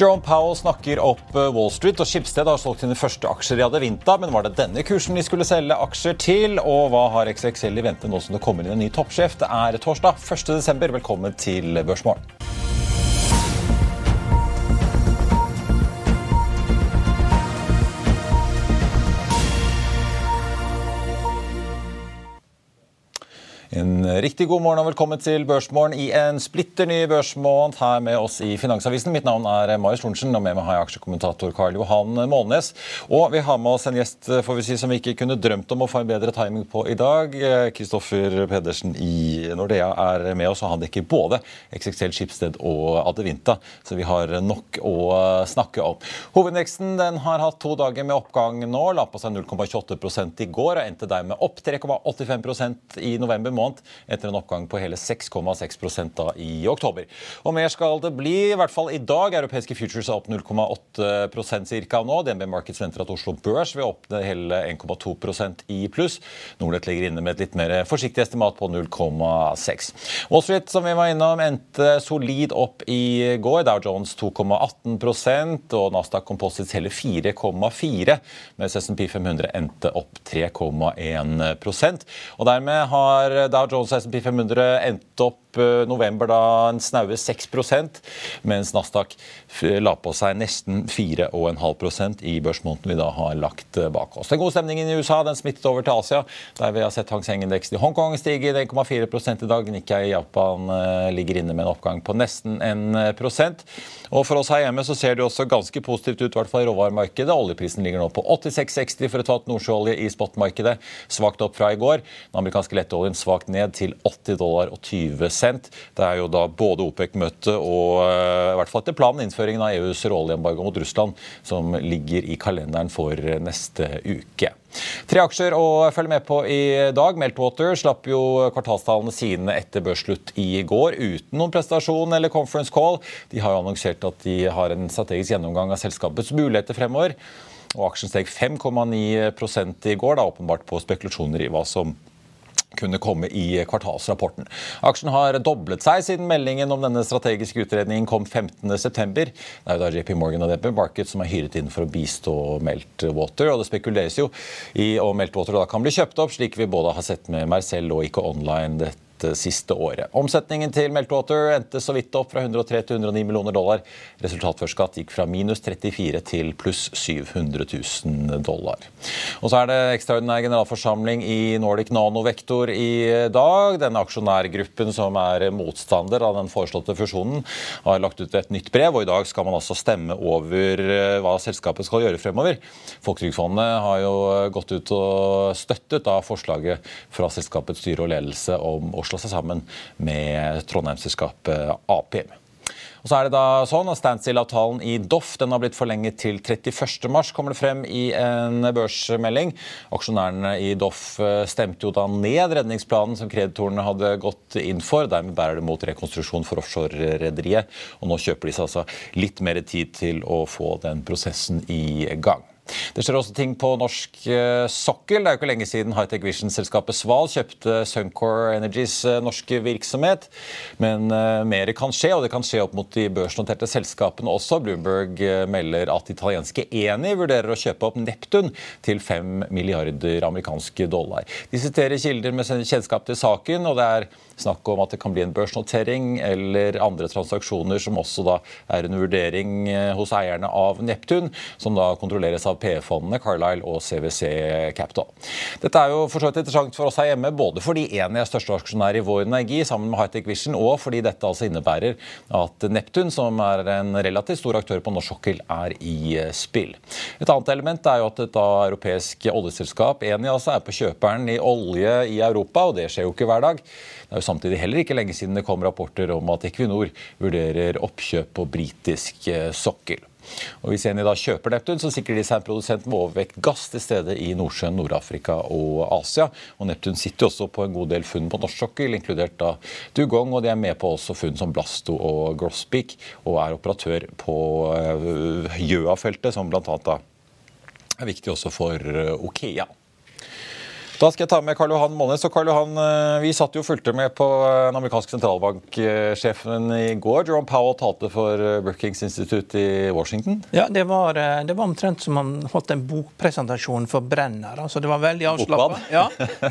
Jerome Powell snakker opp eh, Wall Street, og Skipsted har solgt sine første aksjer i Adevinta. Men var det denne kursen de skulle selge aksjer til? Og hva har XXL i vente nå som det kommer inn en ny toppsjef? Det er torsdag 1.12. Velkommen til Børsmorgen. Riktig god morgen og velkommen til Børsmorgen i en splitter ny børsmåned her med oss i Finansavisen. Mitt navn er Marius Lorentzen, og med meg har jeg aksjekommentator Karl Johan Målnes. Og vi har med oss en gjest får vi si, som vi ikke kunne drømt om å få en bedre timing på i dag. Kristoffer Pedersen i Nordea er med oss, og han dekker både XXL Skipsted og Adevinta, så vi har nok å snakke om. Hovedindeksen den har hatt to dager med oppgang nå, la på seg 0,28 i går og endte dermed opp 3,85% i november måned, etter en oppgang på hele 6,6 da i oktober. Og mer skal det bli, i hvert fall i dag. Europeiske futures er opp 0,8% ca. nå. DNB Markets venter at Oslo Børs vil åpne hele 1,2% i pluss. Nordnett ligger inne med et litt mer forsiktig estimat på 0,6. Wall Street som vi var innom, endte solid opp i går. Dow Jones 2,18% og Nasdaq Composites hele 4,4 mens SMP 500 endte opp 3,1% Og Dermed har Dow Jones S&P 500 endte opp Eh, november da en snaue 6% mens Nasdaq la på seg nesten 4,5% i børsmåneden vi da har lagt eh, bak oss. Den gode stemningen i USA den smittet over til Asia, der vi har sett Hang Seng-indeksen i Hongkong stige 1,4% i dag. Nikkei i Japan eh, ligger inne med en oppgang på nesten 1% Og For oss her hjemme så ser det også ganske positivt ut, i hvert fall i råvaremarkedet. Oljeprisen ligger nå på 86,60 for et fat nordsjøolje i spotmarkedet, svakt opp fra i går. Den amerikanske lettoljen svakt ned til 80 dollar og 20 cent. Det er jo da både OPEC-møtet og eh, i hvert fall etter planen innføringen av EUs råoljeembargo mot Russland som ligger i kalenderen for neste uke. Tre aksjer å følge med på i dag. Meltwater slapp jo kvartalstallene sine etter børsslutt i går uten noen prestasjon eller conference call. De har jo annonsert at de har en strategisk gjennomgang av selskapets muligheter fremover. Og aksjen steg 5,9 i går, da åpenbart på spekulasjoner i hva som kunne komme i kvartalsrapporten. Aksjen har doblet seg siden meldingen om denne strategiske utredningen kom 15.9. Det er jo da JP Morgan og DP Market som er hyret inn for å bistå Meltwater. og Det spekuleres jo i om Meltwater da kan bli kjøpt opp, slik vi både har sett med Marcel og Ikke Online dette siste året. Omsetningen til Meltwater endte så vidt opp fra 103 til 109 millioner dollar. Resultat før skatt gikk fra minus 34 til pluss 700 000 dollar. Og så er det ekstraordinær generalforsamling i Nordic Nanovektor i dag. Denne aksjonærgruppen som er motstander av den foreslåtte fusjonen, har lagt ut et nytt brev, og i dag skal man altså stemme over eh, hva selskapet skal gjøre fremover. Folketrygdfondet har jo gått ut og støttet da forslaget fra selskapets styre og ledelse om å slå seg sammen med Trondheimsselskapet Ap. Og så er det da sånn at Standstill-avtalen i Doff den har blitt forlenget til 31.3, kommer det frem i en børsmelding. Aksjonærene i Doff eh, stemte jo da ned redningsplanen som kreditorene hadde gått inn for. Dermed bærer det mot rekonstruksjon for offshorerederiet. Og nå kjøper de seg altså litt mer tid til å få den prosessen i gang. Det skjer også ting på norsk eh, sokkel. Det er jo ikke lenge siden Hightech Vision-selskapet Sval kjøpte Suncor Energies eh, norske virksomhet. Men uh, mer kan skje, og det kan skje opp mot de børsnoterte selskapene også. Bloomberg melder at italienske Eni vurderer å kjøpe opp Neptun til 5 milliarder amerikanske dollar. De siterer kilder med kjennskap til saken, og det er snakk om at det kan bli en børsnotering eller andre transaksjoner som også da er en vurdering hos eierne av Neptun, som da kontrolleres av PE-fondene Carlisle og CWC Capital. Dette er jo for interessant for oss her hjemme, både fordi Eni er største aksjonær i Vår Energi sammen med Hightech Vision, og fordi dette altså innebærer at Neptun, som er en relativt stor aktør på norsk sokkel, er i spill. Et annet element er jo at et europeisk oljeselskap, Eni, altså er på kjøperen i olje i Europa, og det skjer jo ikke hver dag. Det er jo samtidig heller ikke lenge siden det kom rapporter om at Equinor vurderer oppkjøp på britisk sokkel. Og Hvis Eni da kjøper Neptun, så sikrer de seg en produsent med overvekt gass til stede i Nordsjøen, Nord-Afrika og Asia. Og Neptun sitter også på en god del funn på norsk sokkel, inkludert da Dugong. Og de er med på også funn som Blasto og Grosbeak, og er operatør på uh, Gjøa-feltet, som bl.a. er viktig også for uh, Okea. Da skal jeg ta med Karl Johan Månes. Og Karl Johan, eh, Vi satt jo og fulgte med på eh, den amerikanske sentralbanksjefen i går. Jerome Powell talte for eh, Brookings Institute i Washington. Ja, Det var, det var omtrent som han holdt en bokpresentasjon for Brenner. altså Det var veldig avslappa. Ja,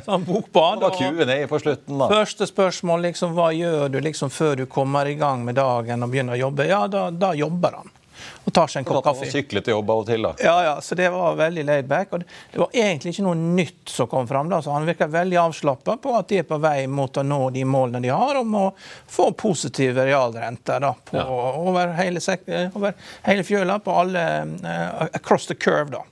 sånn bokbad. Og Q&A på slutten, da. Første spørsmål liksom, hva gjør du liksom før du kommer i gang med dagen og begynner å jobbe? Ja, da, da jobber han og tar seg en kopp kaffe. Sykle til jobb av og til, da. Ja, ja, så det var veldig laid back. Og det var egentlig ikke noe nytt som kom fram. da, så Han virka veldig avslappa på at de er på vei mot å nå de målene de har om å få positive realrenter da, på, ja. over, hele, over hele fjøla, på alle uh, across the curve. da.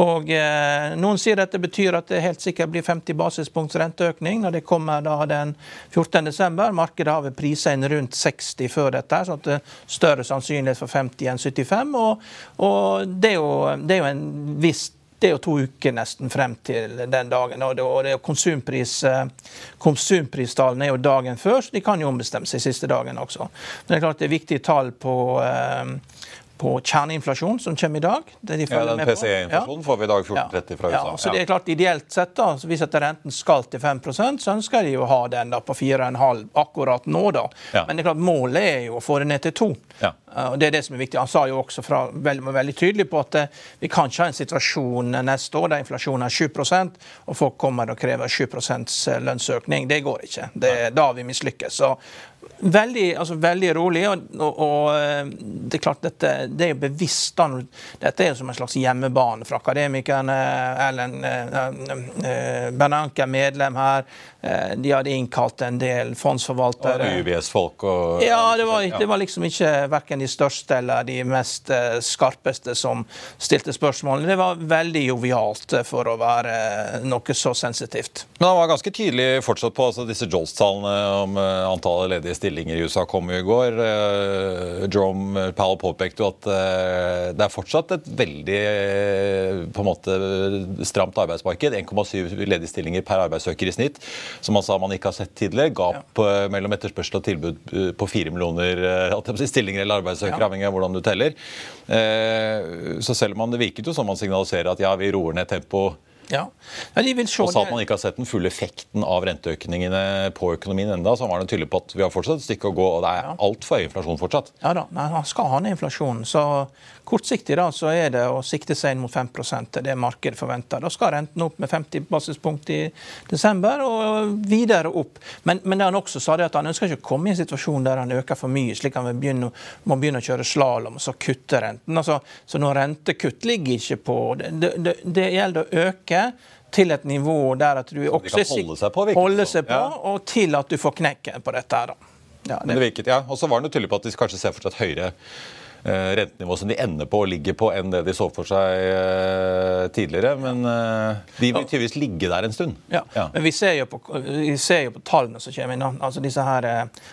Og eh, Noen sier at det betyr at det helt sikkert blir 50 basispunkts renteøkning når det kommer da den 14.12. Markedet har vel prisa inn rundt 60 før dette, så det er større sannsynlighet for 50 enn 75. Og, og det, er jo, det er jo en viss det er jo to uker nesten frem til den dagen. og det, og det er konsumpris, eh, Konsumpristallen er jo dagen før, så de kan jo ombestemme seg siste dagen også. Men det er klart det er viktige tall på eh, på kjerneinflasjon som kommer i dag. De ja, den PCE-inflasjonen ja. får vi i dag 14.30 fra USA. Ja, så det er klart Ideelt sett, da, hvis at renten skal til 5 så ønsker de å ha den da på 4,5 akkurat nå. da. Ja. Men det er klart målet er jo å få det ned til 2. Ja. Og det er det som er viktig. Han sa jo også fra, veldig, veldig tydelig på at eh, vi kan ikke ha en situasjon neste år der inflasjonen er 7 og folk kommer og krever 7% lønnsøkning. Det går ikke. Det da har vi mislykkes. Veldig, altså, veldig rolig. Og, og, og, eh, det er klart dette det er jo bevisst. Dette er jo som en slags hjemmebane for akademikerne. Ellen eh, eh, Bernanke er medlem her. Eh, de hadde innkalt en del fondsforvaltere. Og UBS-folk og Ja, det var, det var, liksom ikke verken de største eller de mest skarpeste som stilte spørsmål. Det var veldig jovialt for å være noe så sensitivt. Men han var ganske tydelig fortsatt på altså, disse Jolts-tallene om antallet ledige stillinger i USA kom i går. Eh, Jerome Powell påpekte jo at eh, det er fortsatt et veldig eh, på en måte stramt arbeidsmarked. 1,7 ledige stillinger per arbeidssøker i snitt, som altså man ikke har sett tidligere. Gap ja. mellom etterspørsel og tilbud på 4 millioner stillinger eller arbeidssøkere, ja. avhengig av hvordan du teller. Så selv om man, det virket jo som man signaliserer at ja, vi roer ned tempoet ja. ja de vil se og sa at man ikke har sett den fulle effekten av renteøkningene på økonomien enda, så var det tydelig på at vi har fortsatt et stykke å gå, og det er ja. altfor høy inflasjon fortsatt. Ja da, Nei, han skal ha ned inflasjonen. Så kortsiktig da, så er det å sikte seg inn mot 5 til det markedet forventer. Da skal renten opp med 50 basispunkt i desember, og videre opp. Men, men han også sa det at han ønsker ikke å komme i en situasjon der han øker for mye, slik han begynne, må begynne å kjøre slalåm og så kutte renten. Altså, så noe rentekutt ligger ikke på det, det, det gjelder å øke til et nivå der at du også holde seg på, holde seg på ja. og til at du får knekken på dette. da. Ja, det. Men det virket, ja. Og så var det tydelig på at de kanskje ser fortsatt høyere Eh, rentenivå som de ender på og ligger på, enn det de så for seg eh, tidligere. Men eh, de vil tydeligvis ligge der en stund. Ja, ja. men vi ser, jo på, ser jo på tallene som kommer inn. altså Disse her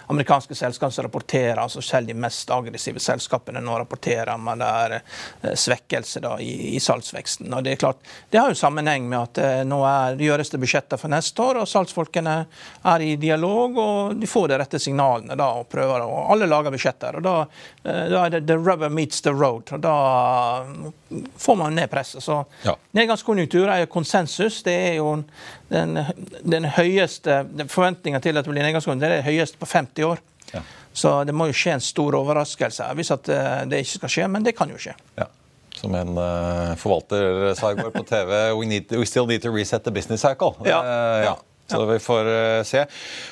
amerikanske selskapene som rapporterer, altså selv de mest aggressive selskapene nå rapporterer om det er svekkelse da, i, i, salgsveksten. Og Det er klart, det har jo sammenheng med at nå er, gjøres det budsjetter for neste år, og salgsfolkene er i dialog og de får de rette signalene da, og prøver. og Alle lager budsjetter. og da, da er det the rubber meets the road. og Da får man ned presset. Så Ja. nedgangskonjunktur er jo konsensus. Det er jo den, den høyeste Forventninga til at det blir nedgangskonjunktur det er det høyeste på 50 år. Ja. Så det må jo skje en stor overraskelse hvis at eh, det ikke skal skje, men det kan jo skje. Ja. Som en uh, forvalter sa i går på TV we, need, we still need to reset the business cycle. Ja. Ja. Så vi får eh, se.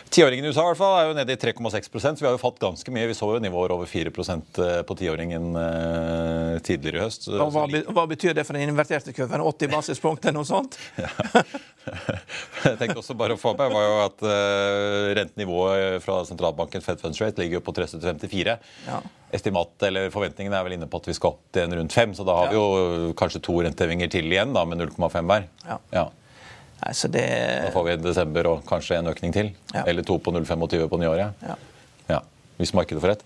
Tiåringen i USA i hvert fall er jo nede i 3,6 så vi har jo falt ganske mye. Vi så jo nivåer over 4 eh, på tiåringen eh, tidligere i høst. Og hva, hva betyr det for den inverterte kurven? 80 basispunkt eller noe sånt? Jeg tenkte også bare å få med var jo at uh, rentenivået fra sentralbanken Fed Funds Rate ligger jo på 3,54. Ja. Estimat, eller Forventningene er vel inne på at vi skal opp til en rundt 5, så da har vi jo kanskje to rentehevinger til igjen da, med 0,5 hver. Ja. Nei, så det Da får vi i desember og kanskje en økning til. Ja. Eller to på 0,25 på nyåret. ja. Hvis markedet får rett.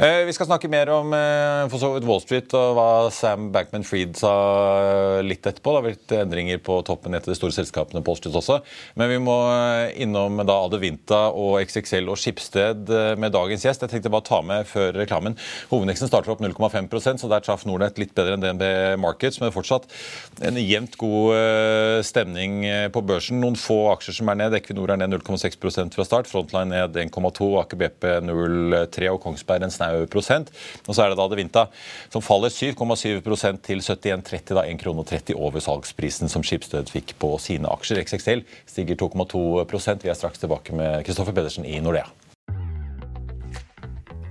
Eh, vi skal snakke mer om eh, for så vidt Wall Street og hva Sam Bankman-Fried sa litt etterpå. Det har blitt endringer på toppen etter de store selskapene på Wall Street også. Men vi må eh, innom da Adevinta og XXL og Skipsted eh, med dagens gjest. Jeg tenkte bare ta med før reklamen. Hovedveksten starter opp 0,5% så der traff Nordnett litt bedre enn DNB Markets. Men fortsatt en jevnt god eh, stemning eh, på børsen. Noen få aksjer som er ned. Equinor er ned 0,6% fra start. Frontline ned 1,2. Aker BP 0,3 og Kongsberg en snau prosent. Og så er det da Adevinta som faller 7,7% til 71,30, da 1,30 kr over salgsprisen som Skipsdød fikk på sine aksjer. XXL stiger 2,2% Vi er straks tilbake med Kristoffer Pedersen i Nordea.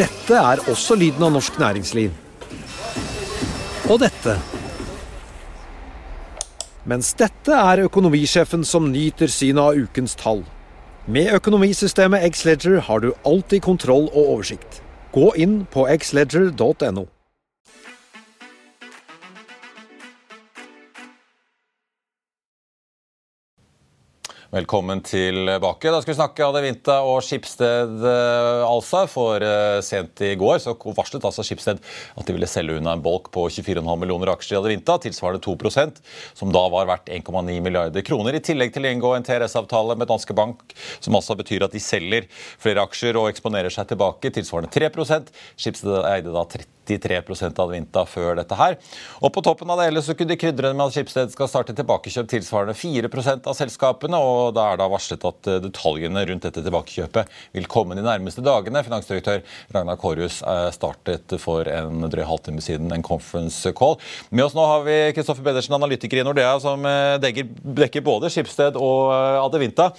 Dette er også lyden av norsk næringsliv. Og dette. Mens dette er økonomisjefen som nyter synet av ukens tall. Med økonomisystemet Xledger har du alltid kontroll og oversikt. Gå inn på xledger.no. Velkommen tilbake. Da skal vi snakke Adevinta og Skipsted. Alsa. altså. For eh, sent i går så varslet altså Skipsted at de ville selge unna en bolk på 24,5 millioner aksjer i Adevinta, tilsvarende 2% som da var verdt 1,9 milliarder kroner. I tillegg til å inngå en TRS-avtale med Danske Bank, som altså betyr at de selger flere aksjer og eksponerer seg tilbake, tilsvarende 3% Skipsted eide da 33% av Vinta før dette her. Og på toppen av det hele så kunne de krydre med at Skipsted skal starte tilbakekjøp tilsvarende 4% av selskapene, og da er det varslet at eh, detaljene rundt dette tilbakekjøpet vil komme de nærmeste dagene. Finansdirektør Ragnar Kårhus eh, startet for en drøy halvtime siden en conference call. Med oss nå har vi Kristoffer Pedersen, analytiker i Nordea, som eh, dekker, dekker både Skipsted og Adevinta.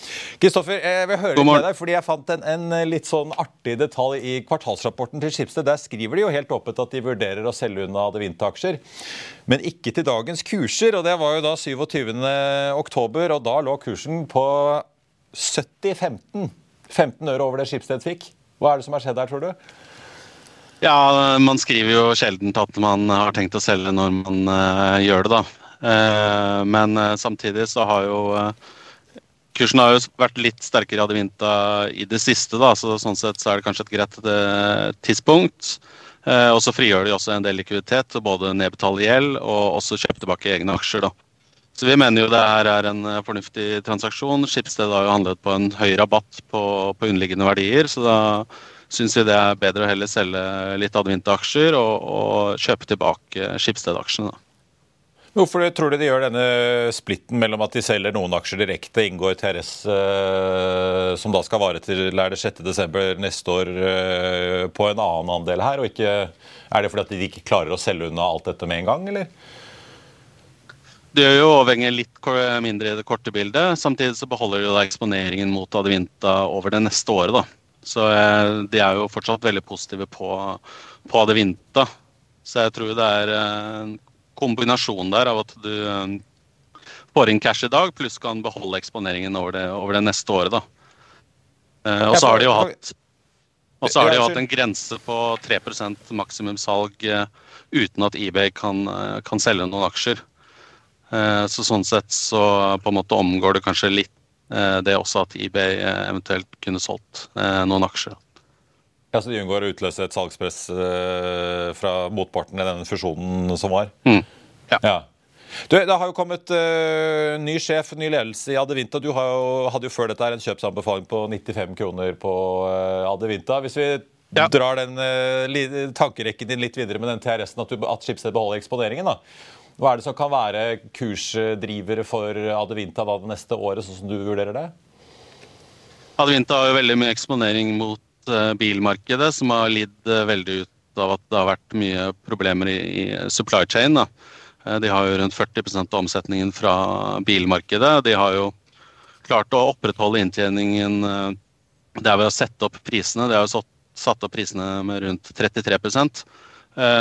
Kristoffer, jeg vil høre litt med deg, fordi jeg fant en, en litt sånn artig detalj i kvartalsrapporten til Skipsted. Der skriver de jo helt åpent at de vurderer å selge unna Adevinta-aksjer, men ikke til dagens kurser. og Det var jo da 27. oktober, og da lå kursen på 70-15. 15 øre over det Skipsted fikk. Hva er det som har skjedd her, tror du? Ja, man skriver jo sjelden at man har tenkt å selge når man uh, gjør det, da. Uh, men uh, samtidig så har jo Kursen har jo vært litt sterkere i Adevinta i det siste, da, så sånn sett så er det kanskje et greit tidspunkt. Eh, og så frigjør de også en del likviditet både nedbetale gjeld og også kjøpe tilbake egne aksjer. da. Så vi mener jo det her er en eh, fornuftig transaksjon. Skipsted har jo handlet på en høy rabatt på, på underliggende verdier, så da syns vi det er bedre å heller selge litt advinte aksjer og, og kjøpe tilbake Skipsted-aksjene. da. Hvorfor tror du de gjør denne splitten mellom at de selger noen aksjer direkte, inngår TRS eh, som da skal vare til er det 6.12. neste år eh, på en annen andel her, og ikke Er det fordi at de ikke klarer å selge unna alt dette med en gang, eller? Det gjør jo avhengig litt mindre i det korte bildet. Samtidig så beholder de da eksponeringen mot Adevinta over det neste året. da. Så eh, de er jo fortsatt veldig positive på, på Adevinta. Så jeg tror det er en kombinasjon der av at du eh, får inn cash i dag, pluss kan beholde eksponeringen over det, over det neste året. da. Eh, og så har de jo hatt og så har de jo hatt en grense på 3 maksimumssalg eh, uten at eBay kan, kan, selge noen aksjer. Så sånn sett så på en måte omgår det kanskje litt det også at eBay eventuelt kunne solgt noen aksjer. Ja, Så de unngår å utløse et salgspress uh, fra motparten i den fusjonen som var? Mm. Ja. ja. Du, det har jo kommet uh, ny sjef, ny ledelse i Adevinta. Du jo, hadde jo før dette her en kjøpsanbefaling på 95 kroner på uh, Adevinta. Hvis vi ja. drar den tankerekken din litt videre med den TRS-en, at, at Schibsted beholder eksponeringen, da. Hva er det som kan være kursdrivere for Adevinta da det neste året, sånn som du vurderer det? Adevinta har jo veldig mye eksponering mot Eh, bilmarkedet, som har lidd eh, veldig ut av at det har vært mye problemer i, i supply chain. Da. Eh, de har jo rundt 40 av omsetningen fra bilmarkedet. De har jo klart å opprettholde inntjeningen der ved å sette opp prisene. De har jo satt opp prisene med rundt 33%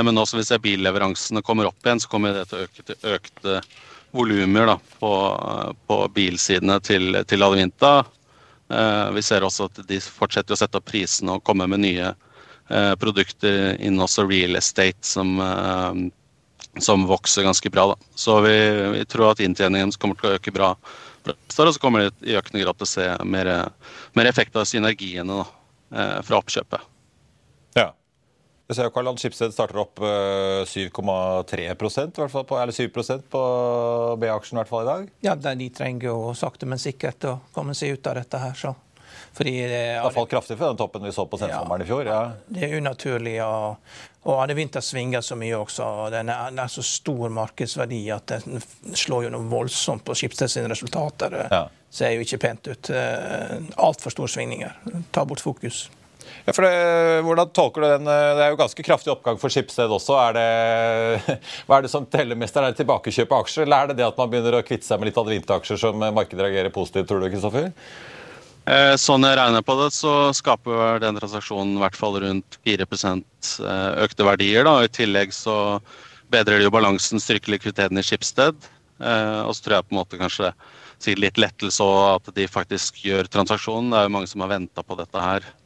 Men også hvis billeveransene kommer opp igjen, så kommer det til å øke til økte volumer på, på bilsidene til, til Alvinta. Eh, vi ser også at de fortsetter å sette opp prisene og komme med nye eh, produkter innen også real estate som, eh, som vokser ganske bra. Da. Så vi, vi, tror at inntjeningen kommer til å øke bra. Og så kommer de i økende grad til å se mer, mer effekt av synergiene da, fra oppkjøpet. Jeg ser jo Karl Schibsted starter opp 7,3% i hvert fall på, eller 7% på B-aksjen i hvert fall i dag? Ja, de trenger jo sakte, men sikkert å komme seg ut av dette her. så. Fordi det, det har falt kraftig fra den toppen vi så på sensommeren ja, i fjor? ja. Det er unaturlig. Og, og hadde vinter svinger så mye også. og Den er, det er så stor markedsverdi at den slår jo noe voldsomt på Schibsted sine resultater. Ja. ser jo ikke pent ut. Eh, Altfor store svingninger. Ta bort fokus. Ja, for det, hvordan tolker du den? Det er jo ganske kraftig oppgang for Skipsted også. Er det, hva er det som teller mest? Er det tilbakekjøp av aksjer, eller er det det at man begynner å kvitte seg med litt advinteaksjer som markedet reagerer positivt, tror du, Kristoffer? Eh, sånn jeg regner på det, så skaper den transaksjonen i hvert fall rundt 4 eh, økte verdier. Da. I tillegg så bedrer det jo balansen, styrker likviditeten i Skipsted. Eh, og så tror jeg på en måte kanskje sier litt lettelse òg at de faktisk gjør transaksjonen. Det er jo mange som har venta på dette her Eh,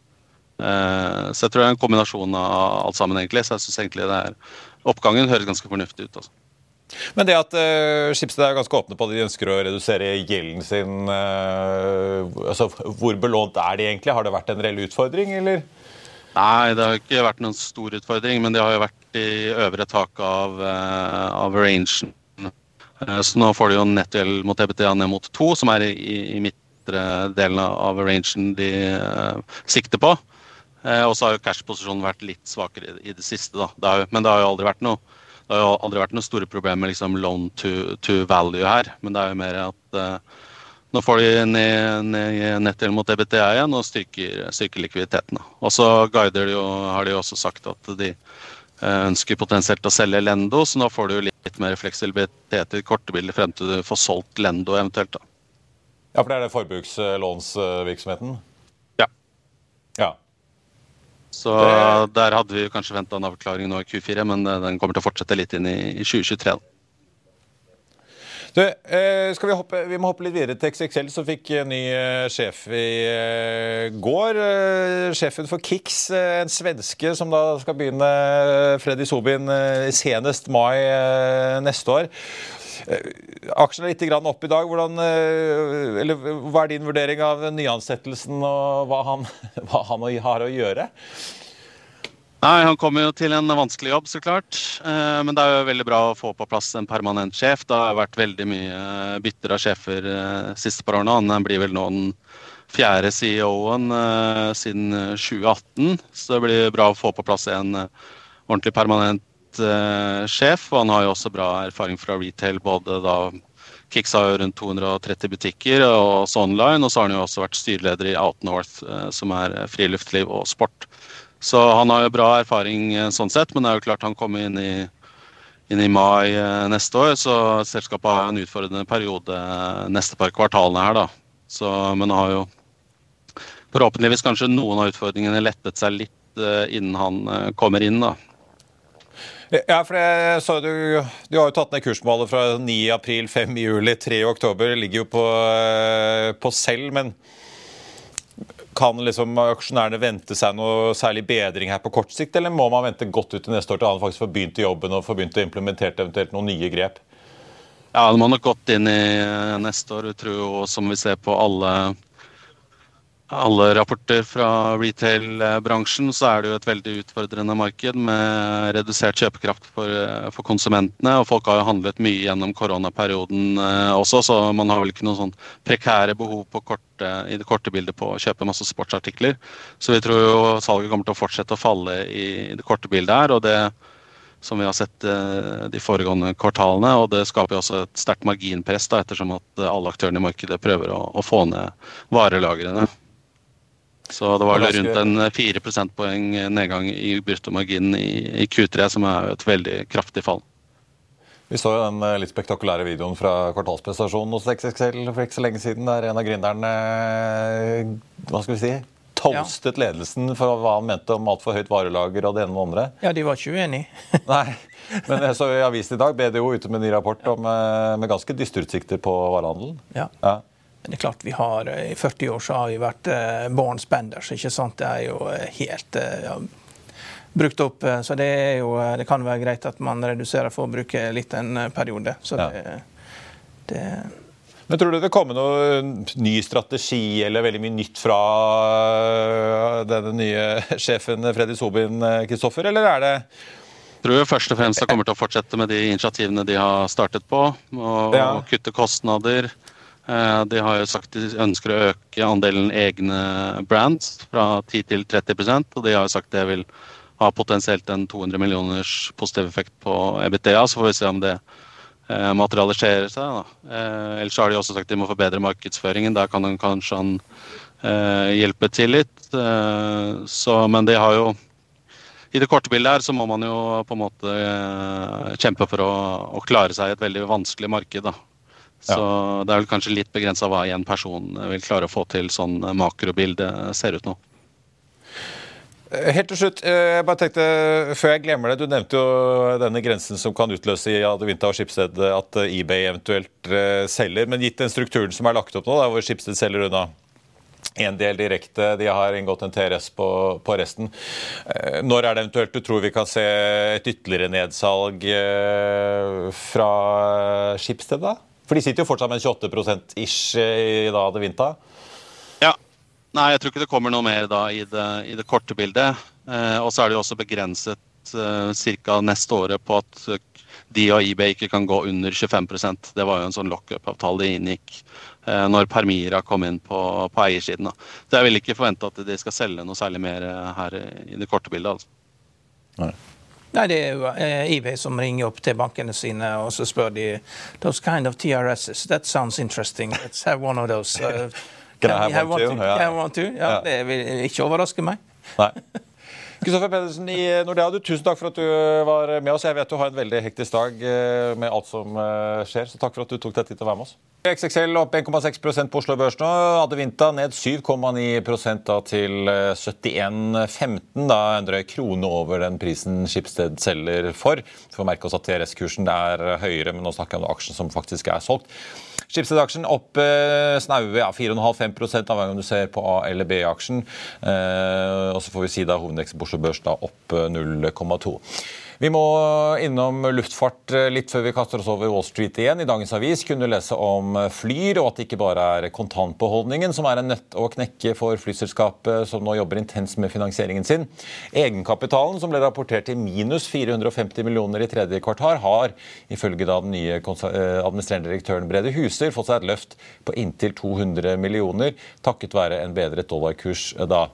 så jeg tror det er en kombinasjon av alt sammen, egentlig. Så jeg syns egentlig det er Oppgangen høres ganske fornuftig ut. altså. Men det at uh, Schibsted er ganske åpne på at de ønsker å redusere gjelden sin uh, altså Hvor belånt er de egentlig? Har det vært en reell utfordring, eller? Nei, det har ikke vært noen stor utfordring, men de har jo vært i øvre tak av, uh, av rangen. Uh, så nå får de jo nettgjeld mot EBTA ned mot to, som er i, i midtre delen av rangen de sikter på. Eh, og så har jo cash-posisjonen vært litt svakere i det siste. da. Det jo, men det har jo aldri vært noe det har jo aldri vært noe store problemer med liksom loan to, to, value her. Men det er jo mer at uh, nå får de ned, ned nettdelen mot EBTA igjen og styrker, styrker likviditeten. Og så guider de jo, har de jo også sagt at de uh, ønsker potensielt å selge Lendo, så nå får du litt mer fleksibilitet i kortebildet frem til du får solgt Lendo eventuelt. da. Ja, for det er det forbrukslånsvirksomheten? Så der hadde vi kanskje venta en avklaring nå i Q4, men eh, den kommer til å fortsette litt inn i 2023. Du, eh, vi, hoppe, vi må hoppe litt videre til XXL, som fikk ny eh, sjef i går. Sjefen for Kix, en svenske som da skal begynne Freddy Sobin senest mai neste år. Aksjen er litt opp i dag. Hvordan, eller, hva er din vurdering av nyansettelsen og hva han, hva han har å gjøre? Nei, Han kommer jo til en vanskelig jobb, så klart. Eh, men det er jo veldig bra å få på plass en permanent sjef. Det har vært veldig mye bytter av sjefer eh, siste par årene. Han blir vel nå den fjerde CEO-en eh, siden 2018. Så det blir bra å få på plass en ordentlig permanent markedssjef. og Han har jo også bra erfaring fra retail. både da Kix har jo rundt 230 butikker og også online. Og så har han jo også vært styreleder i Outnorth, som er friluftsliv og sport. Så han har jo bra erfaring sånn sett, men det er jo klart han kommer inn i, inn i mai neste år. Så selskapet har en utfordrende periode neste par kvartalene her, da. Så, men har jo forhåpentligvis kanskje noen av utfordringene lettet seg litt innen han kommer inn. da. Ja, for jeg så du, du har jo tatt ned kursmålet fra 9 april, 5 juli, 3 oktober. Det ligger jo på, uh, på selv, men kan liksom aksjonærene vente seg noe særlig bedring her på kort sikt, eller må man vente godt ut til neste år til han faktisk får begynt jobben og får begynt å implementere eventuelt noen nye grep? Ja, det må nok godt inn i neste år. Jeg tror jo, som vi ser på alle alle rapporter fra retail-bransjen, så er det jo et veldig utfordrende marked med redusert kjøpekraft for, for, konsumentene. Og folk har jo handlet mye gjennom koronaperioden eh, også, så man har vel ikke noen sånn prekære behov korte, i det korte bildet på å kjøpe masse sportsartikler. Så vi tror jo salget kommer til å fortsette å falle i, det korte bildet her. og det som vi har sett eh, de foregående kvartalene. og Det skaper også et sterkt marginpress, da, ettersom at alle aktørene i markedet prøver å, å få ned varelagrene. Så det var rundt en 4 prosentpoeng nedgang i bruttomarginen i, i Q3, som er et veldig kraftig fall. Vi så jo den eh, litt spektakulære videoen fra kvartalsprestasjonen hos XXL for ikke så lenge siden, der en av gründerne eh, hva skal vi si, toastet ja. ledelsen for hva han mente om altfor høyt varelager og det ene og det andre. Ja, de var ikke uenige. Nei, men jeg så i avisen i dag BDO ute med en ny rapport om, eh, med ganske dystre utsikter på varehandelen. Ja. ja. Men det er klart vi har, eh, I 40 år så har vi vært eh, born spenders. ikke sant? Det er jo eh, helt ja, brukt opp. Så det, er jo, det kan være greit at man reduserer forbruket litt en periode. Så ja. det men Tror du det kommer noe ny strategi eller veldig mye nytt fra denne nye sjefen Freddy Sobin, Kristoffer, eller er det jeg tror først og fremst det kommer til å fortsette med de initiativene de har startet på. Og, ja. kutte kostnader. Eh, de har jo sagt de ønsker å øke andelen egne brands fra 10 til 30% og de har jo sagt det vil ha potensielt en 200 millioners positiv effekt på EBTA. Så får vi se om det eh, materialiserer seg. Eh, ellers har de også sagt de må forbedre markedsføringen. Der kan han kanskje han hjelpe til litt. Så, men de har jo i det korte bildet her så må man jo på en måte kjempe for å, å klare seg i et veldig vanskelig marked. da. Så ja. det er vel kanskje litt begrensa hva en person vil klare å få til sånn makrobilde ser ut nå. Eh, helt til slutt, eh, jeg bare tenkte, før jeg glemmer det, Du nevnte jo denne grensen som kan utløse i Adevinta og Skipsted at eBay eventuelt eh, selger. Men gitt den strukturen som er lagt opp nå, da, hvor Skipsted selger unna en del direkte, de har inngått en TRS på, på, resten. Når er det eventuelt du tror vi kan se et ytterligere nedsalg fra Skipsted? da? For de sitter jo fortsatt med 28 ish i da det vinta. Ja. Nei, jeg tror ikke det kommer noe mer da i det, i det korte bildet. Eh, og så er det jo også begrenset eh, ca. neste året på at de og eBay ikke kan gå under 25% Det var jo en sånn lockup-avtale de inngikk eh, når Permira kom inn på, på eiersiden. Da. Så jeg vil ikke forvente at de skal selge noe særlig mer eh, her i det korte bildet. altså. Nei. Nei, Det er jo eh, eBay som ringer opp til bankene sine og så spør de those kind of TRSs. That sounds interesting. Let's have one of those. Uh, can, can I have one, too? Ja. Have one too? Ja, ja. Det vil ikke overraske meg. Nei. Kristoffer Pedersen i Nordea, du, tusen takk for at du var med oss. Jeg vet du har en veldig hektisk dag eh, med alt som eh, skjer, så takk for at du tok deg tid til å være med oss. XXL opp 1,6% på Oslo Børs nå. Adevinta ned 7,9 da til 71,15. Eh, da en drøy krone over den prisen Skipsted selger for. Vi får merke oss at TRS-kursen er høyere, men nå snakker jeg om aksjen som faktisk er solgt. Skipsted-aksjen opp eh, snaue ja, 4,5-5 av hver du ser på A- eller B-aksjen. Eh, og så får vi si da hovedindeksen på Børs da opp 0,2. Eh, vi må innom luftfart eh, litt før vi kaster oss over Wall Street igjen. I dagens avis kunne du lese om Flyr, og at det ikke bare er kontantbeholdningen som er en nøtt å knekke for flyselskapet, som nå jobber intenst med finansieringen sin. Egenkapitalen, som ble rapportert til minus 450 millioner i tredje kvartal, har ifølge da den nye eh, administrerende direktøren Brede Huser fått seg et løft på inntil 200 millioner, takket være en bedret dollarkurs da.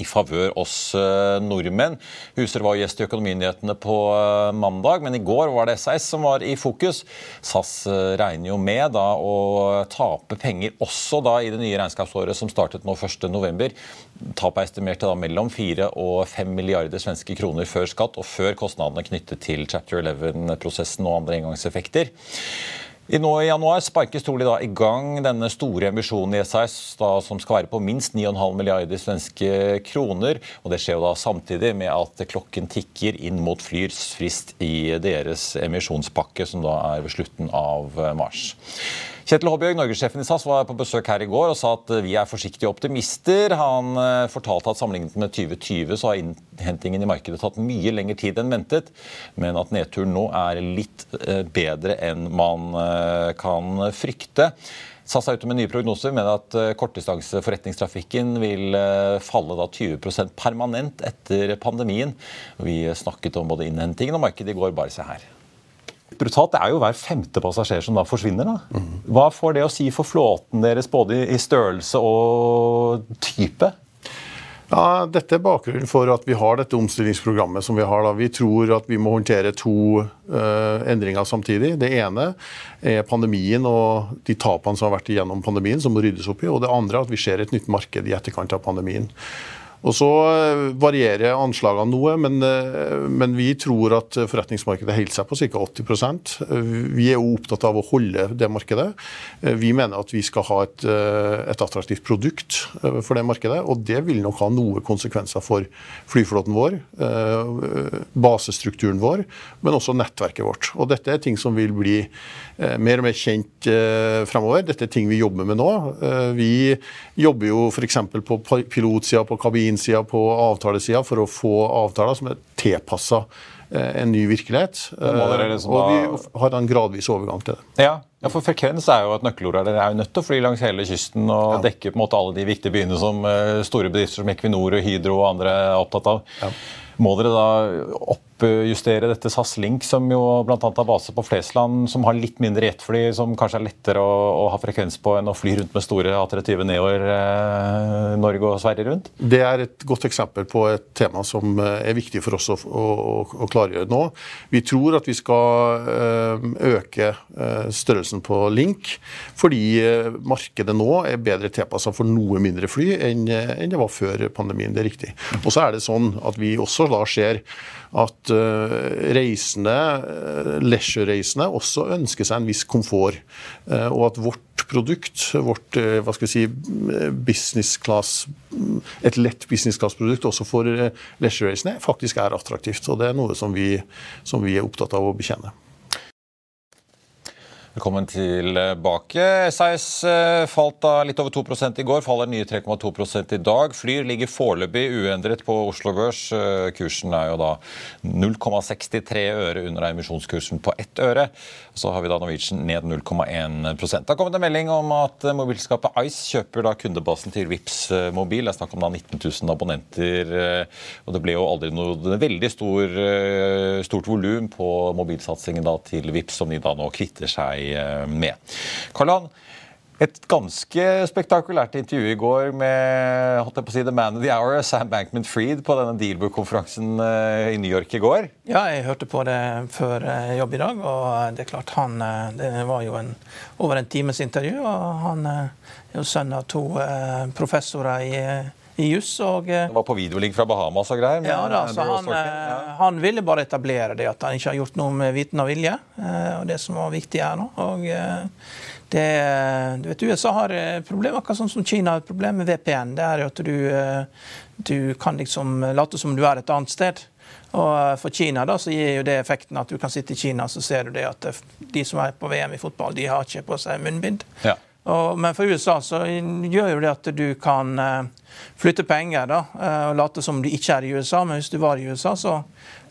I favør oss eh, nordmenn. Huser var gjest i Økonominyhetene på eh, mandag, men i går var det SAS som var i fokus. SAS eh, regner jo med da å tape penger også da i det nye regnskapsåret som startet nå 1.11. Tapet er estimert til mellom 4 og 5 milliarder svenske kroner før skatt og før kostnadene knyttet til Chapter 11-prosessen og andre engangseffekter. I nå i januar sparkes trolig da i gang denne store emisjonen i SAS da, som skal være på minst 9,5 milliarder svenske kroner. og Det skjer jo da samtidig med at klokken tikker inn mot Flyrs frist i deres emisjonspakke, som da er ved slutten av mars. Kjetil Håbjørg, norgessjefen i SAS, var på besøk her i går og sa at vi er forsiktige optimister. Han eh, fortalte at sammenlignet med 2020 så har innhentingen i markedet tatt mye lengre tid enn ventet, men at nedturen nå er litt eh, bedre enn man eh, kan frykte. SAS er ute med nye prognoser, med at kortdistanseforretningstrafikken vil falle da 20% permanent etter pandemien. Vi snakket om både innhentingen og markedet i går. Bare se her brutalt. Det er jo hver femte passasjer som da forsvinner. da. Hva får det å si for flåten deres, både i størrelse og type? Ja, Dette er bakgrunnen for at vi har dette omstillingsprogrammet. som Vi har. Da. Vi tror at vi må håndtere to uh, endringer samtidig. Det ene er pandemien og de tapene som har vært igjennom pandemien, som må ryddes opp i. Og det andre er at vi ser et nytt marked i etterkant av pandemien. Og Så eh, varierer anslagene noe, men, eh, men, vi tror at forretningsmarkedet holder seg på ca. 80% Vi er jo opptatt av å holde det markedet. Eh, vi mener at vi skal ha et, et attraktivt produkt for det markedet, og det vil nok ha noen konsekvenser for flyflåten vår, basestrukturen vår, men også nettverket vårt. Og Dette er ting som vil bli mer og mer kjent fremover. Dette er ting vi jobber med nå. Vi jobber jo f.eks. på pilotsida, på kabin innsida på avtalesida for å få avtaler som er tilpassa eh, en ny virkelighet. Liksom og vi har en gradvis overgang til det. Ja, ja for Frekvens er jo et nøkkelord. Dere er jo nødt til å fly langs hele kysten og ja. dekke på en måte alle de viktige byene som eh, store bedrifter som Equinor og Hydro og andre er opptatt av. Ja. Må dere da oppjustere dette SAS Link, som jo bl.a. har base på Flesland, som har litt mindre jetfly, som kanskje er lettere å, å, ha frekvens på enn å fly rundt med store A320 Neoer eh, Norge og Sverige rundt? Det er et godt eksempel på et tema som eh, er viktig for oss å, å, å klargjøre nå. Vi tror at vi skal eh, øke eh, størrelsen på Link, fordi markedet nå er bedre tilpassa for noe mindre fly enn, enn det var før pandemien. Det er riktig. Og så er det sånn at vi også da skjer at uh, reisende, uh, leisure-reisende også ønsker seg en viss komfort. Uh, og at vårt produkt, vårt hva skal vi si, business class, et lett business class-produkt også for leisure-reisende, faktisk er attraktivt. Og det er noe som vi, som vi er opptatt av å bekjenne. Velkommen tilbake. SAS eh, falt da litt over 2 i går, faller nye 3,2% i dag. Flyr ligger foreløpig uendret på Oslo Børs. Eh, kursen er jo da 0,63 øre under emisjonskursen på ett øre. Så har vi da Norwegian ned 0,1% Det har kommet en melding om at mobilskapet Ice kjøper da kundebasen til Vips eh, mobil. Det er snakk om da 19 000 abonnenter. Og det ble jo aldri noe veldig stor, stort volum på mobilsatsingen da til Vips, som de da nå kvitter seg Eh, med. Karl-Han, et ganske spektakulært intervju i går med holdt jeg på å si, The Man of the Hour, Sam Bankman-Fried, på denne Dealbook-konferansen eh, i New York i går. Ja, jeg hørte på det før eh, jobb i dag, og det er klart han Det var jo en, over en times intervju, og han er jo sønn av to professorer i i juss. Og, det var på videolink fra Bahamas og greier? Ja, da, så han, ja. han, ville bare etablere det, at han ikke har gjort noe med viten og vilje. og Det som var viktig her nå. Og det, du vet, USA har eh, problemer, akkurat sånn som Kina har et problem med VPN. Det er jo at du, eh, du kan liksom late som du er et annet sted. Og eh, For Kina da, så gir jo det effekten at du kan sitte i Kina så ser du det at de som er på VM i fotball, de har ikke på seg munnbind. Ja. Og, men for USA så gjør jo det at du kan flytte penger da, og late som du ikke er i USA. Men hvis du var i USA, så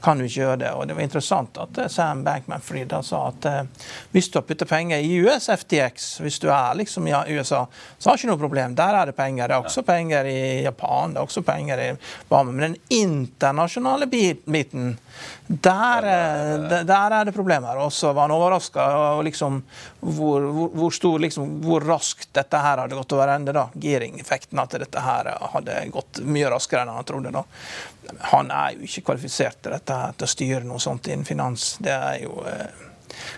kan du ikke gjøre det. Og Det var interessant at eh, Sam Bankman-Fried sa at eh, hvis du har puttet penger i US FTX, hvis du er liksom i USA, så har du ikke noe problem. Der er det penger. Det er også penger i Japan, det er også penger i Bama. Men den internasjonale biten der, eh, der, er det problemer. Og så var han overraska liksom, hvor, hvor, hvor, stor, liksom, hvor raskt dette her hadde gått over ende. da, Giring-effekten at dette her hadde gått mye raskere enn han trodde. da. Han er jo ikke kvalifisert til dette til å styre noe sånt innen finans. Det er jo eh,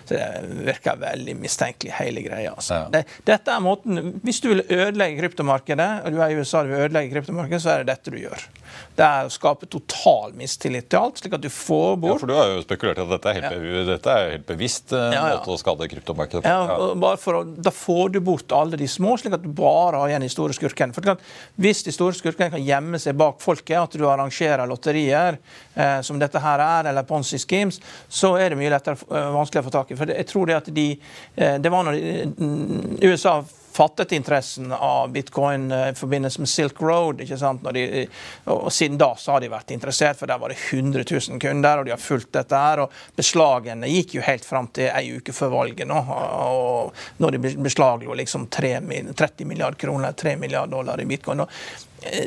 så Det virker veldig mistenkelig, hele greia. Altså. Ja. Det, dette er måten, Hvis du vil ødelegge kryptomarkedet, og du er i USA og vil ødelegge kryptomarkedet, så er det dette du gjør. Det er å skape total mistillit til alt, slik at du får bort Ja, for Du har jo spekulert i at dette er helt, ja. dette er helt bevisst en ja, ja. måte å skade kryptomarkedet på. Ja, bare for å, Da får du bort alle de små, slik at du bare har igjen de store skurkene. For Hvis de store skurkene kan gjemme seg bak folket, at du arrangerer lotterier eh, som dette her er, eller Ponzi schemes, så er det mye lettere, uh, vanskeligere å få tak i. For jeg tror det at de, eh, det var når de, mm, USA fattet interessen av bitcoin eh, i forbindelse med Silk Road. ikke sant? De, og Siden da så har de vært interessert, for der var det 100 000 kunder, og de har fulgt dette. her, og Beslagene gikk jo helt fram til ei uke før valget, nå, og når de beslaglo liksom 30 milliarder kroner, 3 milliarder dollar i bitcoin. Og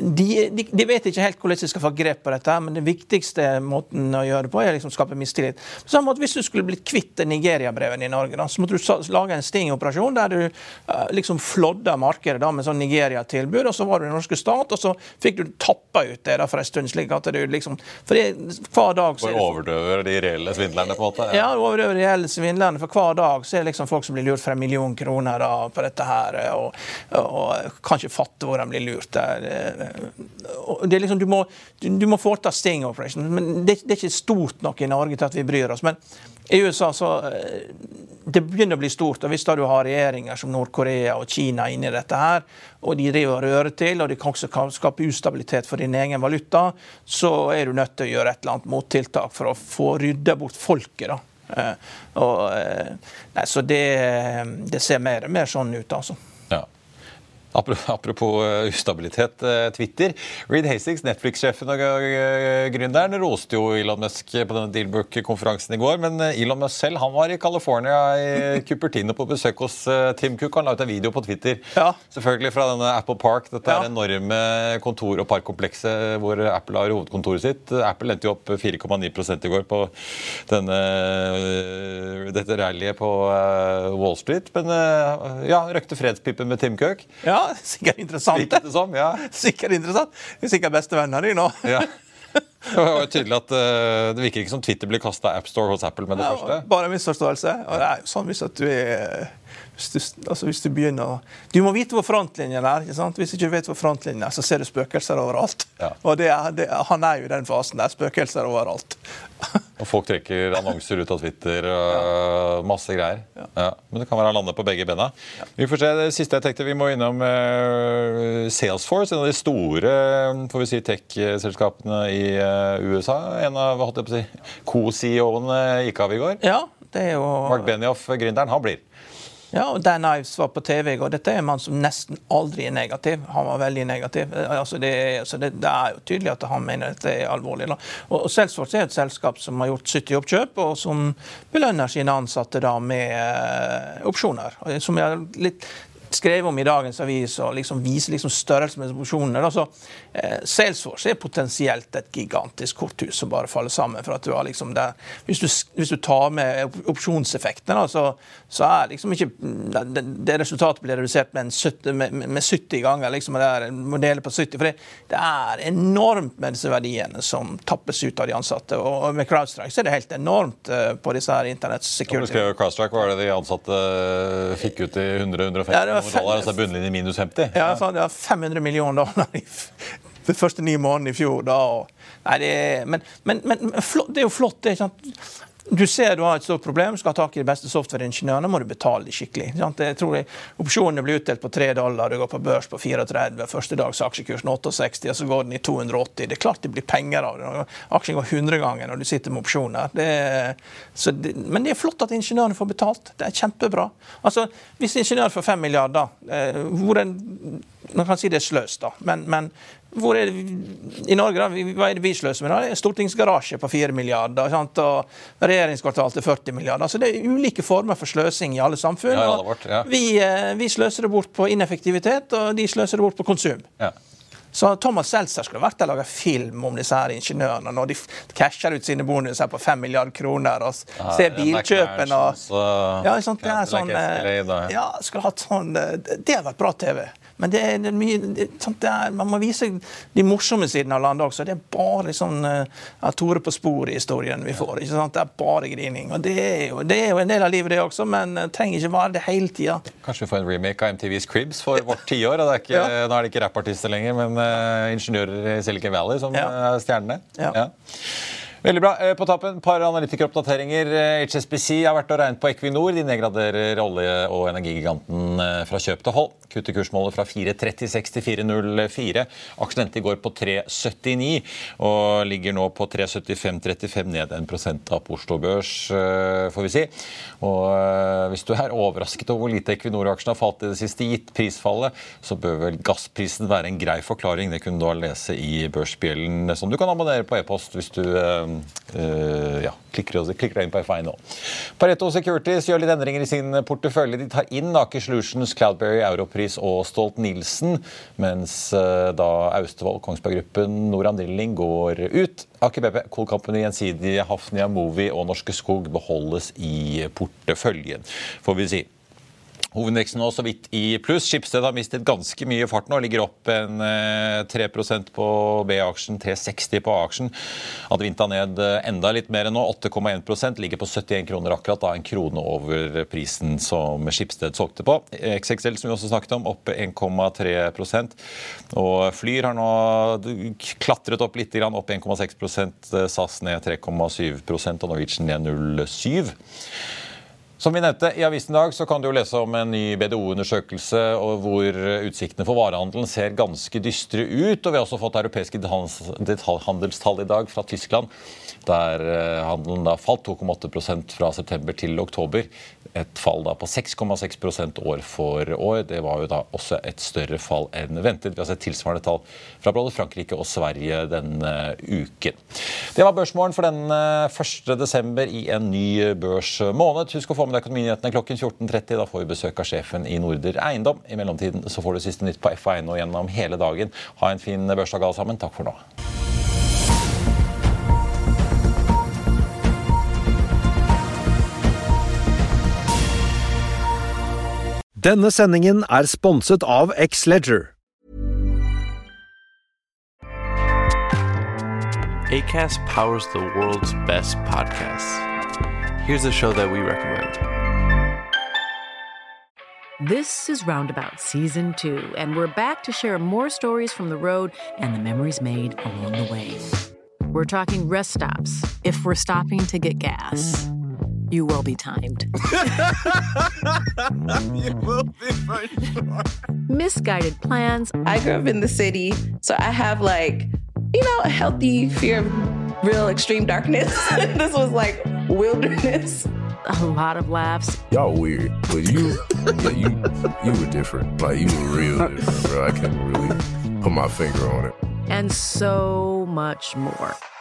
de, de, de, vet ikke helt hvordan de skal få grep på dette, men den viktigste måten å gjøre det på er liksom å skape mistillit. På samme måte, Hvis du skulle blitt kvitt Nigeria-brevene i Norge, da, så måtte du lage en stingoperasjon der du uh, liksom flådda markedet da, med sånn Nigeria-tilbud, og så var du den norske stat, og så fikk du tappa ut det da for en stund. slik at du liksom, for det, hver dag så overdøver de reelle svindlerne, på en måte? Ja, ja overdøver de reelle svindlerne. For hver dag så er det liksom folk som blir lurt for en million kroner da, på dette her, og, og, og kan ikke fatte hvor de blir lurt. der er liksom, du, må, du må foreta sting operation. Men det, det, er ikke stort nok i Norge til at vi bryr oss. Men i USA så eh, Det begynner å bli stort. og Hvis da du har regjeringer som Nord-Korea og Kina inni dette her, og de driver og rører til, og de kan også skape ustabilitet for din egen valuta, så er du nødt til å gjøre et eller annet mottiltak for å få rydda bort folket. da. Uh, og, uh, nei, så det, det ser mer og mer sånn ut, altså. Apropos eh, ustabilitet, eh, Twitter. Reed Hastings, Netflix-sjefen og eh, gründeren, roste jo Elon Musk på denne Dealbook-konferansen i går. Men Elon Musk selv han var i California i Cupertino på besøk hos Tim Cook. Han la ut en video på Twitter ja. selvfølgelig fra denne Apple Park. Dette er ja. enorme kontor- og parkkomplekset hvor Apple har hovedkontoret sitt. Apple endte jo opp 4,9 i går på denne, dette rallyet på Wall Street. Men ja, røkte fredspipen med Tim Cook. Ja sikkert interessant. Det som, ja. Sikkert interessant. Vi er sikkert bestevenner, de nå. Ja. Det var tydelig at uh, det virker ikke som Twitter blir kasta AppStore hos Apple med det ja, første. Bare en misforståelse. Og det er jo sånn hvis at du er hvis du, altså hvis du begynner å Du må vite hvor frontlinjen er. ikke sant? Hvis du ikke vet hvor frontlinjen er, så ser du spøkelser overalt. Ja. Og er, det, Han er jo i den fasen der. Spøkelser overalt. og folk trekker annonser ut av Twitter ja. masse greier. Ja. ja. Men det kan være han lander på begge bena. Vi får se. Det siste jeg tenkte vi må innom uh, Salesforce, en av de store får vi si, tech-selskapene i uh, USA. En av hva si, co-CEO-ene gikk av i går. Ja, det er jo... Mark Benioff, gründeren, han blir. Ja, og Dan Ives var på TV i går. Dette er en mann som nesten aldri er negativ. Han var veldig negativ. Eh, altså det, altså det, det, er jo tydelig at han mener dette er alvorlig. Og, og Salesforce er et selskap som har gjort 70 oppkjøp, og som belønner sine ansatte da med uh, opsjoner. Som er litt skrevet om i dagens avis og liksom viser liksom størrelsen med. Altså, eh, Salesforce er potensielt et gigantisk korthus som bare faller sammen. for at du har liksom det. hvis, du, hvis du tar med opsjonseffektene, så, så, er liksom ikke det, det, resultatet blir redusert med, 70, med, med 70 ganger. liksom det er modeller på 70, for det, det, er enormt med disse verdiene som tappes ut av de ansatte. Og med CrowdStrike så er det helt enormt uh, på disse her internett security. CrowdStrike, Hva er det de ansatte eh, fikk ut i 100-150? Ja, dollar, altså bunnlinje minus 50? Ja, så hadde jeg 500 millioner dollar i de første ni månedene i fjor. da. Nei, det er, men, men, men, det er jo flott. det er ikke sant? Du ser du har et stort problem, skal ha tak i de beste softwareingeniørene, må du betale de skikkelig. Jeg tror Opsjonene blir utdelt på 3 dollar, du går på børs på 34, første dags aksjekursen 68, og så går den i 280. Det er klart det blir penger av det. Aksjen går 100 ganger når du sitter med opsjoner. Det det, men det er flott at ingeniørene får betalt. Det er kjempebra. Altså, Hvis ingeniører får 5 milliarder, eh, hvor en man kan si det er sløst, da. Men, men hvor er det, I Norge, da, hva er det vi sløser med? da? Det er Stortingsgarasje på 4 milliarder, sant? og regjeringskvartal til 40 milliarder. Så det er ulike former for sløsing i alle samfunn. Ja, alle vårt, ja. vi, eh, vi sløser det bort på ineffektivitet, og de sløser det bort på konsum. Ja. Så Thomas Seltzer skulle vært der og laga film om disse her ingeniørene når de casher ut sine bonuser på 5 milliarder kroner og ser er bilkjøpene og Ja, sant, det er sånn eh, Ja, skulle hatt sånn eh, Det hadde vært bra TV. Men det det er mye det, det er, Man må vise de morsomme sidene av landet også. Det er bare sånn uh, Tore på sporet-historien vi får. ikke sant? Det er bare grining. Og det er, jo, det er jo en del av livet, det også, men uh, trenger ikke være det hele tida. Kanskje vi får en remake av MTVs Cribs for vårt tiår. og det er ikke- Ja. Nå er det ikke rappartister lenger, men uh, ingeniører i Silicon Valley som Ja. er stjernene. Ja. Veldig bra. Eh, På tappen, et par analytikeroppdateringer. Eh, HSBC har vært og regnet på Equinor. De nedgraderer olje- og energigiganten eh, fra kjøp til hold. Kutter kursmålet fra 4,36 til 4,04. Aksjen endte i går på 3,79 og ligger nå på 3,75,35, ned 1 av på Oslo Børs, eh, får vi si. Og eh, hvis du er overrasket over hvor lite Equinor-aksjen har falt i det siste, gitt prisfallet, så bør vel gassprisen være en grei forklaring. Det kunne du da lese i Børsbjellen, som du kan abonnere på e-post hvis du eh, ja, klikker, klikker inn på FI nå. Pareto Securities gjør litt endringer i sin portefølje. De tar inn Aker Solutions, Cloudberry, Europris og Stolt-Nielsen, mens uh, da Austevoll, Kongsberg Gruppen, Noran Drilling går ut. Aker BP, Cool Company, Gjensidige, Hafnia Movie og Norske Skog beholdes i porteføljen, får vi si. Hovedindeksen nå så vidt i pluss. Skipsted har mistet ganske mye fart nå. Ligger opp en eh, 3 på B-aksjen, 3,60 på A-aksjen. Advinta ned eh, enda litt mer enn nå, 8,1% Ligger på 71 kroner akkurat, da en krone over prisen som Skipsted solgte på. XXL som vi også snakket om, opp 1,3% Og Flyr har nå klatret opp litt, opp 1,6% SAS ned 3,7% og Norwegian ned 0,7 som vi nevnte, I avisen i dag så kan du jo lese om en ny BDO-undersøkelse hvor utsiktene for varehandelen ser ganske dystre ut. og Vi har også fått europeiske detaljhandels- detaljhandelstall i dag fra Tyskland, der eh, handelen da falt 2,8% fra september til oktober. Et fall da på 6,6% år for år. Det var jo da også et større fall enn ventet. Vi har sett tilsvarende tall fra både Frankrike og Sverige denne uken. Det var børsmålen for den 1. desember i en ny børsmåned. Husk å få med deg Økonominyhetene klokken 14.30. Da får vi besøk av sjefen i Norder Eiendom. I mellomtiden så får du siste nytt på F1 og gjennom hele dagen. Ha en fin børsdag alle sammen. Takk for nå. Denne sendingen er sponset av X-Leger. ACAST powers the world's best podcasts. Here's a show that we recommend. This is Roundabout Season 2, and we're back to share more stories from the road and the memories made along the way. We're talking rest stops. If we're stopping to get gas, you will be timed. you will be for sure. Misguided plans. I grew up in the city, so I have like, you know, a healthy fear of real extreme darkness. this was like wilderness. A lot of laughs. Y'all weird, but you, yeah, you, you were different. Like you were real different, bro. I can't really put my finger on it. And so much more.